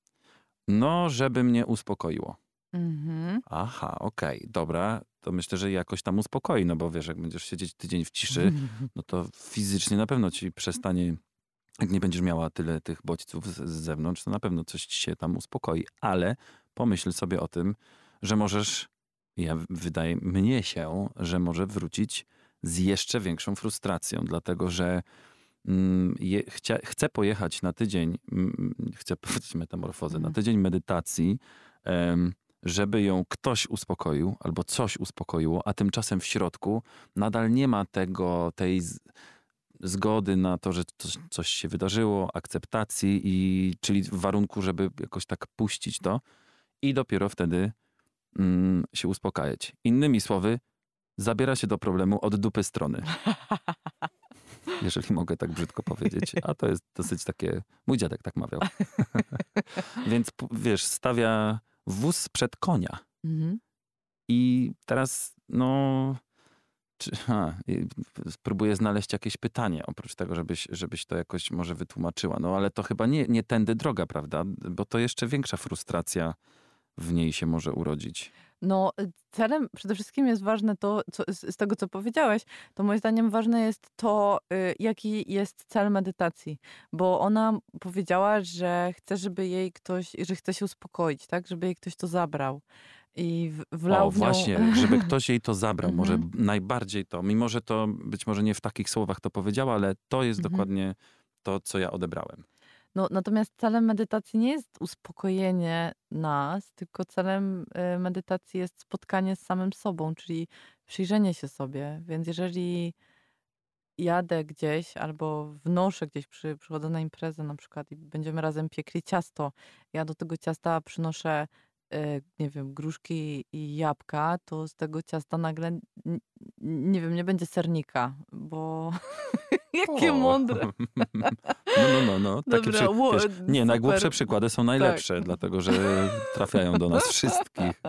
No, żeby mnie uspokoiło. Mhm. Aha, okej, dobra, to myślę, że jakoś tam uspokoi, no bo wiesz, jak będziesz siedzieć tydzień w ciszy, (laughs) no to fizycznie na pewno ci przestanie, jak nie będziesz miała tyle tych bodźców z, z zewnątrz, to na pewno coś ci się tam uspokoi. Ale pomyśl sobie o tym, że możesz, ja wydaje mnie się, że może wrócić z jeszcze większą frustracją, dlatego że mm, je, chcia, chcę pojechać na tydzień, mm, chcę powiedzieć metamorfozę, na Mhm. tydzień medytacji, żeby ją ktoś uspokoił albo coś uspokoiło, a tymczasem w środku nadal nie ma tego, tej z, zgody na to, że coś, coś się wydarzyło, akceptacji, i, czyli warunku, żeby jakoś tak puścić to i dopiero wtedy mm, się uspokajać. Innymi słowy, zabiera się do problemu od dupy strony. (laughs) jeżeli mogę tak brzydko powiedzieć. A to jest dosyć takie, mój dziadek tak mawiał. (laughs) Więc wiesz, stawia wóz przed konia. Mhm. I teraz, no, czy, ha, spróbuję znaleźć jakieś pytanie, oprócz tego, żebyś, żebyś to jakoś może wytłumaczyła. No ale to chyba nie, nie tędy droga, prawda? Bo to jeszcze większa frustracja w niej się może urodzić. No, y, celem przede wszystkim jest ważne to, co, z, z tego co powiedziałeś, to moim zdaniem ważne jest to, y, jaki jest cel medytacji. Bo ona powiedziała, że chce, żeby jej ktoś, że chce się uspokoić, tak? Żeby jej ktoś to zabrał. I wlał O, w nią... właśnie, (laughs) żeby ktoś jej to zabrał. Może Mhm. najbardziej to, mimo że to być może nie w takich słowach to powiedziała, ale to jest Mhm. dokładnie to, co ja odebrałem. No, natomiast celem medytacji nie jest uspokojenie nas, tylko celem y, medytacji jest spotkanie z samym sobą, czyli przyjrzenie się sobie. Więc jeżeli jadę gdzieś albo wnoszę gdzieś, przy, przychodzę na imprezę na przykład i będziemy razem piekli ciasto, ja do tego ciasta przynoszę, y, nie wiem, gruszki i jabłka, to z tego ciasta nagle, nie wiem, nie będzie sernika, bo (laughs) (laughs) jakie O. mądre. (laughs) No, no, no, no. Takie Dobra, przy, wiesz, nie, najgłupsze przykłady są najlepsze, dlatego że trafiają do nas wszystkich. (laughs)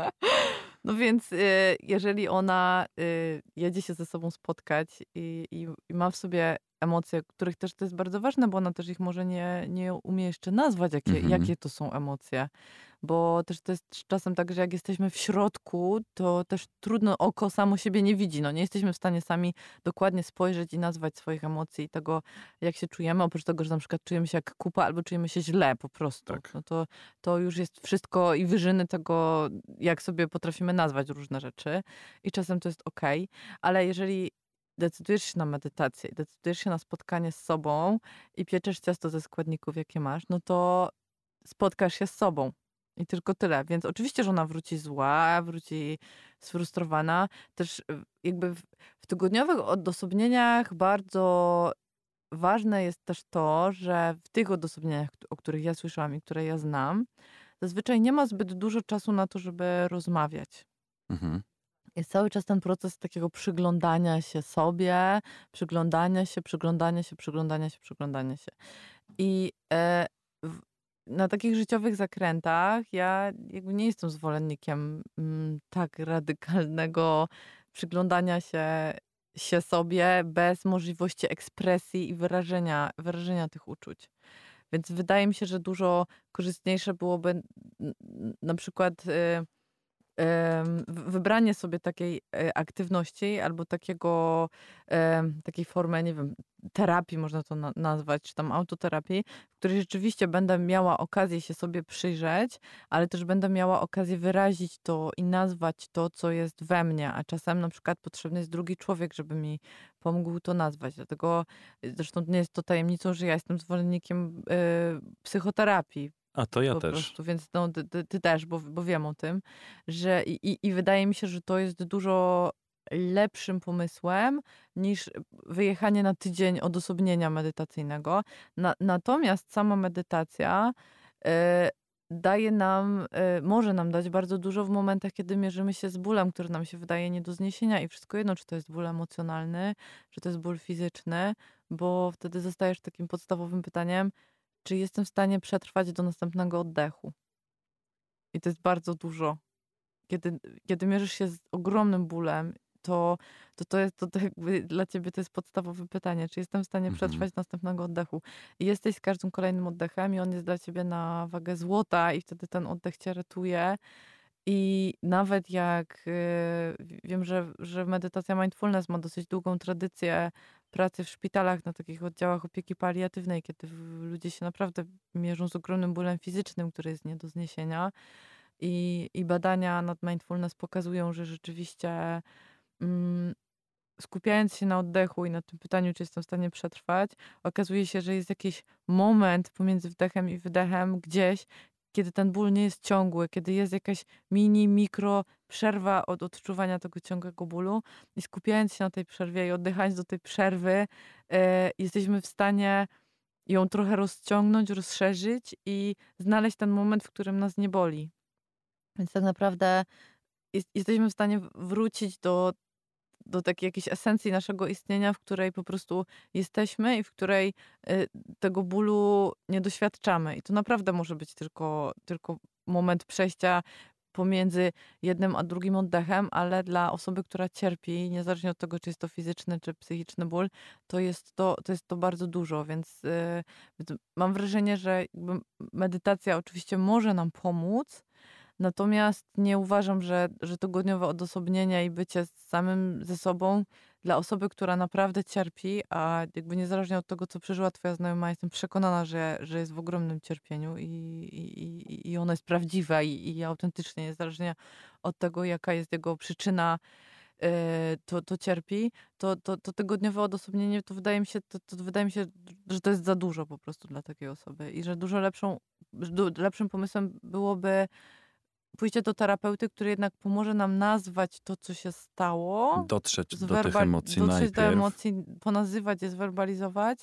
No więc y, jeżeli ona y, jedzie się ze sobą spotkać i, i, i ma w sobie emocje, których też to jest bardzo ważne, bo ona też ich może nie, nie umie jeszcze nazwać, jakie, Mhm. jakie to są emocje. Bo też to jest czasem tak, że jak jesteśmy w środku, to też trudno, oko samo siebie nie widzi. No, nie jesteśmy w stanie sami dokładnie spojrzeć i nazwać swoich emocji i tego, jak się czujemy. Oprócz tego, że na przykład czujemy się jak kupa albo czujemy się źle po prostu. Tak. No to, to już jest wszystko i wyżyny tego, jak sobie potrafimy nazwać różne rzeczy. I czasem to jest okej. Ale jeżeli decydujesz się na medytację, decydujesz się na spotkanie z sobą i pieczesz ciasto ze składników, jakie masz, no to spotkasz się z sobą. I tylko tyle. Więc oczywiście, że ona wróci zła, wróci sfrustrowana. Też jakby w, w tygodniowych odosobnieniach bardzo ważne jest też to, że w tych odosobnieniach, o których ja słyszałam i które ja znam, zazwyczaj nie ma zbyt dużo czasu na to, żeby rozmawiać. Mhm. Jest cały czas ten proces takiego przyglądania się sobie, przyglądania się, przyglądania się, przyglądania się, przyglądania się. I e, na takich życiowych zakrętach ja jakby nie jestem zwolennikiem mm, tak radykalnego przyglądania się, się sobie bez możliwości ekspresji i wyrażenia, wyrażenia tych uczuć. Więc wydaje mi się, że dużo korzystniejsze byłoby na przykład y, wybranie sobie takiej e, aktywności albo takiego, takiej formy, nie wiem, terapii można to na- nazwać, czy tam autoterapii, w której rzeczywiście będę miała okazję się sobie przyjrzeć, ale też będę miała okazję wyrazić to i nazwać to, co jest we mnie, a czasem na przykład potrzebny jest drugi człowiek, żeby mi pomógł to nazwać. Dlatego y, zresztą nie jest to tajemnicą, że ja jestem zwolennikiem y, psychoterapii, A to ja po też. prostu, więc no, ty, ty, ty też, bo, bo wiem o tym, że i, i, wydaje mi się, że to jest dużo lepszym pomysłem niż wyjechanie na tydzień odosobnienia medytacyjnego. Na, natomiast sama medytacja e, daje nam, e, może nam dać bardzo dużo w momentach, kiedy mierzymy się z bólem, który nam się wydaje nie do zniesienia i wszystko jedno, czy to jest ból emocjonalny, czy to jest ból fizyczny, bo wtedy zostajesz takim podstawowym pytaniem, czy jestem w stanie przetrwać do następnego oddechu. I to jest bardzo dużo. Kiedy, kiedy mierzysz się z ogromnym bólem, to to, to jest to, to dla ciebie to jest podstawowe pytanie, czy jestem w stanie Mhm. przetrwać następnego oddechu. I jesteś z każdym kolejnym oddechem i on jest dla ciebie na wagę złota i wtedy ten oddech cię ratuje. I nawet jak y, wiem, że, że medytacja mindfulness ma dosyć długą tradycję pracy w szpitalach na takich oddziałach opieki paliatywnej, kiedy ludzie się naprawdę mierzą z ogromnym bólem fizycznym, który jest nie do zniesienia. I, i badania nad mindfulness pokazują, że rzeczywiście mm, skupiając się na oddechu i na tym pytaniu, czy jestem w stanie przetrwać, okazuje się, że jest jakiś moment pomiędzy wdechem i wydechem gdzieś, kiedy ten ból nie jest ciągły, kiedy jest jakaś mini, mikro przerwa od odczuwania tego ciągłego bólu i skupiając się na tej przerwie i oddychając do tej przerwy, e, jesteśmy w stanie ją trochę rozciągnąć, rozszerzyć i znaleźć ten moment, w którym nas nie boli. Więc tak naprawdę jest, jesteśmy w stanie wrócić do do takiej jakiejś esencji naszego istnienia, w której po prostu jesteśmy i w której y, tego bólu nie doświadczamy. I to naprawdę może być tylko, tylko moment przejścia pomiędzy jednym a drugim oddechem, ale dla osoby, która cierpi, niezależnie od tego, czy jest to fizyczny, czy psychiczny ból, to jest to, to, jest to bardzo dużo, więc yy, mam wrażenie, że medytacja oczywiście może nam pomóc, natomiast nie uważam, że, że to godniowe odosobnienie i bycie samym ze sobą dla osoby, która naprawdę cierpi, a jakby niezależnie od tego, co przeżyła twoja znajoma, jestem przekonana, że, że jest w ogromnym cierpieniu i, i, i ona jest prawdziwa i, i autentycznie, niezależnie od tego, jaka jest jego przyczyna, e, to, to cierpi, to, to, to tygodniowe odosobnienie, to wydaje mi się, to, to wydaje mi się, że to jest za dużo po prostu dla takiej osoby i że dużo lepszą, lepszym pomysłem byłoby pójście do terapeuty, który jednak pomoże nam nazwać to, co się stało. Dotrzeć do tych emocji Dotrzeć najpierw. do emocji, ponazywać je, zwerbalizować.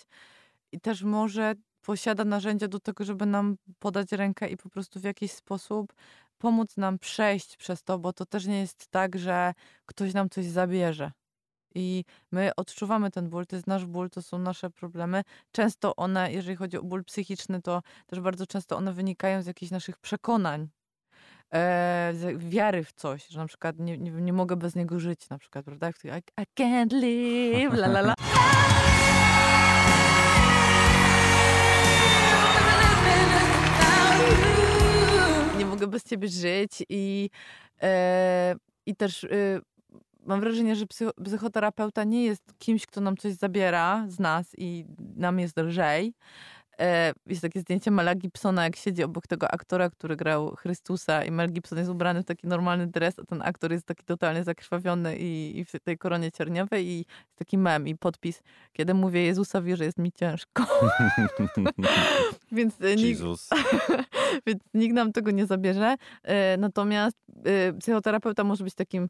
I też może posiada narzędzia do tego, żeby nam podać rękę i po prostu w jakiś sposób pomóc nam przejść przez to, bo to też nie jest tak, że ktoś nam coś zabierze. I my odczuwamy ten ból, to jest nasz ból, to są nasze problemy. Często one, jeżeli chodzi o ból psychiczny, to też bardzo często one wynikają z jakichś naszych przekonań, e, wiary w coś, że na przykład nie, nie, nie, mogę bez niego żyć, na przykład, prawda? I, I can't live, la la la. Nie mogę bez ciebie żyć i, e, i też y, mam wrażenie, że psychoterapeuta nie jest kimś, kto nam coś zabiera z nas i nam jest lżej, E, jest takie zdjęcie Mela Gibsona, jak siedzi obok tego aktora, który grał Chrystusa i Mel Gibson jest ubrany w taki normalny dres, a ten aktor jest taki totalnie zakrwawiony i, i w tej koronie cierniowej i jest taki mem i podpis, kiedy mówię Jezusowi, że jest mi ciężko. (laughs) więc, e, nikt, (laughs) więc nikt nam tego nie zabierze. E, natomiast psychoterapeuta może być takim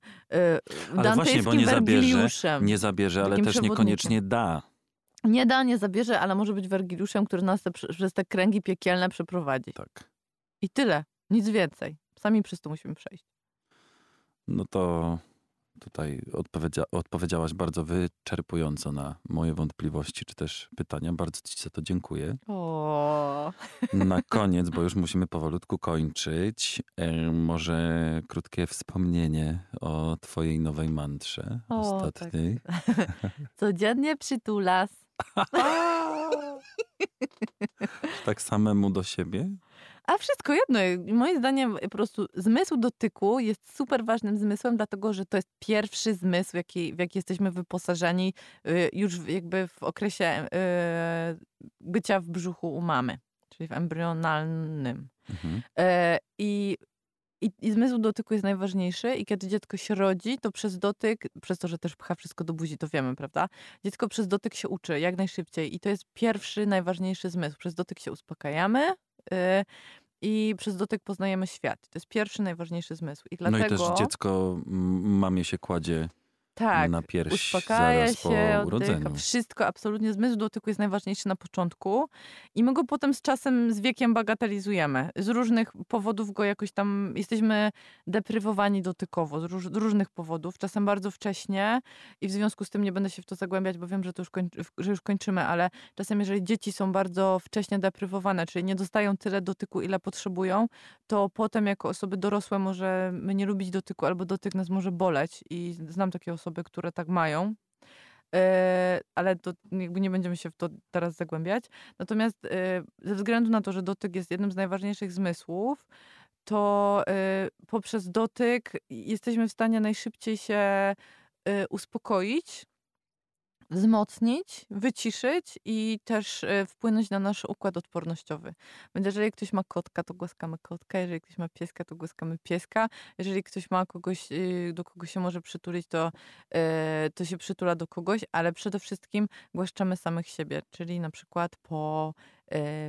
Ale właśnie, bo nie zabierze, nie zabierze ale też niekoniecznie da nie da, nie zabierze, ale może być Wergiliuszem, który nas te, przez te kręgi piekielne przeprowadzi. Tak. I tyle. Nic więcej. Sami przez to musimy przejść. No to tutaj odpowiedzia odpowiedziałaś bardzo wyczerpująco na moje wątpliwości, czy też pytania. Bardzo ci za to dziękuję. O. Na (laughs) koniec, bo już musimy powolutku kończyć, e, może krótkie wspomnienie o twojej nowej mantrze o, ostatniej. Tak. (laughs) Codziennie przytulas. Tak samemu do siebie? A wszystko jedno. Moim zdaniem po prostu zmysł dotyku jest super ważnym zmysłem, dlatego że to jest pierwszy zmysł, w jaki, w jaki jesteśmy wyposażeni y, już jakby w okresie y, bycia w brzuchu u mamy, czyli w embrionalnym. Mhm. E, I i, I zmysł dotyku jest najważniejszy i kiedy dziecko się rodzi, to przez dotyk, przez to, że też pcha wszystko do buzi, to wiemy, prawda? Dziecko przez dotyk się uczy jak najszybciej i to jest pierwszy, najważniejszy zmysł. Przez dotyk się uspokajamy, yy, i przez dotyk poznajemy świat. To jest pierwszy, najważniejszy zmysł. I dlatego... No i też dziecko mamie się kładzie tak, na pierś uspokaja się, oddycha. Wszystko, absolutnie. Zmysł dotyku jest najważniejszy na początku i my go potem z czasem, z wiekiem bagatelizujemy. Z różnych powodów go jakoś tam, jesteśmy deprywowani dotykowo, z, róż, różnych powodów. Czasem bardzo wcześnie i w związku z tym nie będę się w to zagłębiać, bo wiem, że, to już, koń, że już kończymy, ale czasem jeżeli dzieci są bardzo wcześnie deprywowane, czyli nie dostają tyle dotyku, ile potrzebują, to potem jako osoby dorosłe możemy nie lubić dotyku albo dotyk nas może boleć i znam takie osoby, osoby, które tak mają. E, ale to nie będziemy się w to teraz zagłębiać. Natomiast e, ze względu na to, że dotyk jest jednym z najważniejszych zmysłów, to e, poprzez dotyk jesteśmy w stanie najszybciej się uspokoić wzmocnić, wyciszyć i też e, wpłynąć na nasz układ odpornościowy. Więc jeżeli ktoś ma kotka, to głaskamy kotka, jeżeli ktoś ma pieska, to głaskamy pieska, jeżeli ktoś ma kogoś, y, do kogo się może przytulić, to, e, to się przytula do kogoś, ale przede wszystkim głaszczemy samych siebie, czyli na przykład po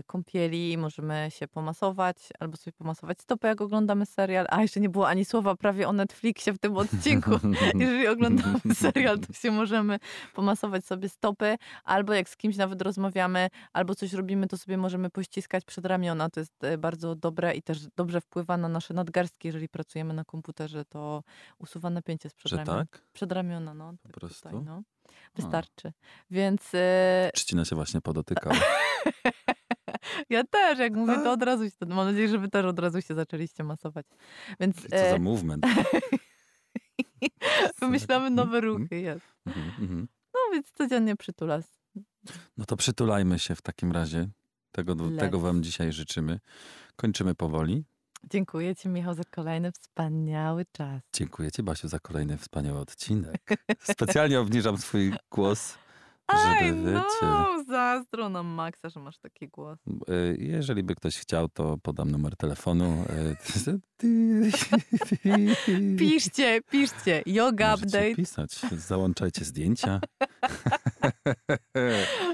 kąpieli, możemy się pomasować albo sobie pomasować stopę, jak oglądamy serial. A jeszcze nie było ani słowa prawie o Netflixie w tym odcinku. (laughs) Jeżeli oglądamy serial, to się możemy pomasować sobie stopy, albo jak z kimś nawet rozmawiamy, albo coś robimy, to sobie możemy pościskać przed ramiona. To jest e, bardzo dobre i też dobrze wpływa na nasze nadgarstki. Jeżeli pracujemy na komputerze, to usuwa napięcie z Że przedramion. tak? Przedramiona, no. Po tak prostu? Tutaj, no. Wystarczy. Więc e, Trzcina się właśnie podotykał. (laughs) ja też, jak mówię, to od razu się, mam nadzieję, że wy też od razu się zaczęliście masować. Więc Co za e, movement. (laughs) wymyślamy nowe Mhm. ruchy. Jest. Mhm, mhm. No więc codziennie przytulas. No to przytulajmy się w takim razie. Tego, tego wam dzisiaj życzymy. Kończymy powoli. Dziękuję ci, Michał, za kolejny wspaniały czas. Dziękuję ci, Basiu, za kolejny wspaniały odcinek. Specjalnie obniżam swój głos, Wiecie... no, zazdro nam Maxa, że masz taki głos. y, Jeżeli by ktoś chciał, to podam numer telefonu. y, (laughs) Piszcie, piszcie. Yoga Możecie update. pisać. Załączajcie zdjęcia. (laughs)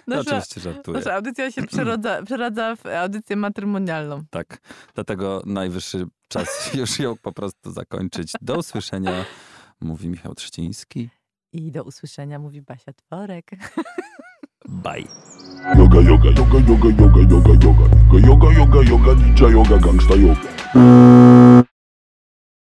Nasza, oczywiście żartuję. nasza audycja się przerodza, (clears throat) przeradza w audycję matrymonialną. Tak, dlatego najwyższy czas (laughs) już ją po prostu zakończyć. Do usłyszenia, mówi Michał Trzciński. I do usłyszenia, mówi Basia Tworek. Bye. Yoga, yoga, yoga, yoga, yoga, yoga, yoga, yoga, yoga, yoga, ninja yoga, gangsta yoga.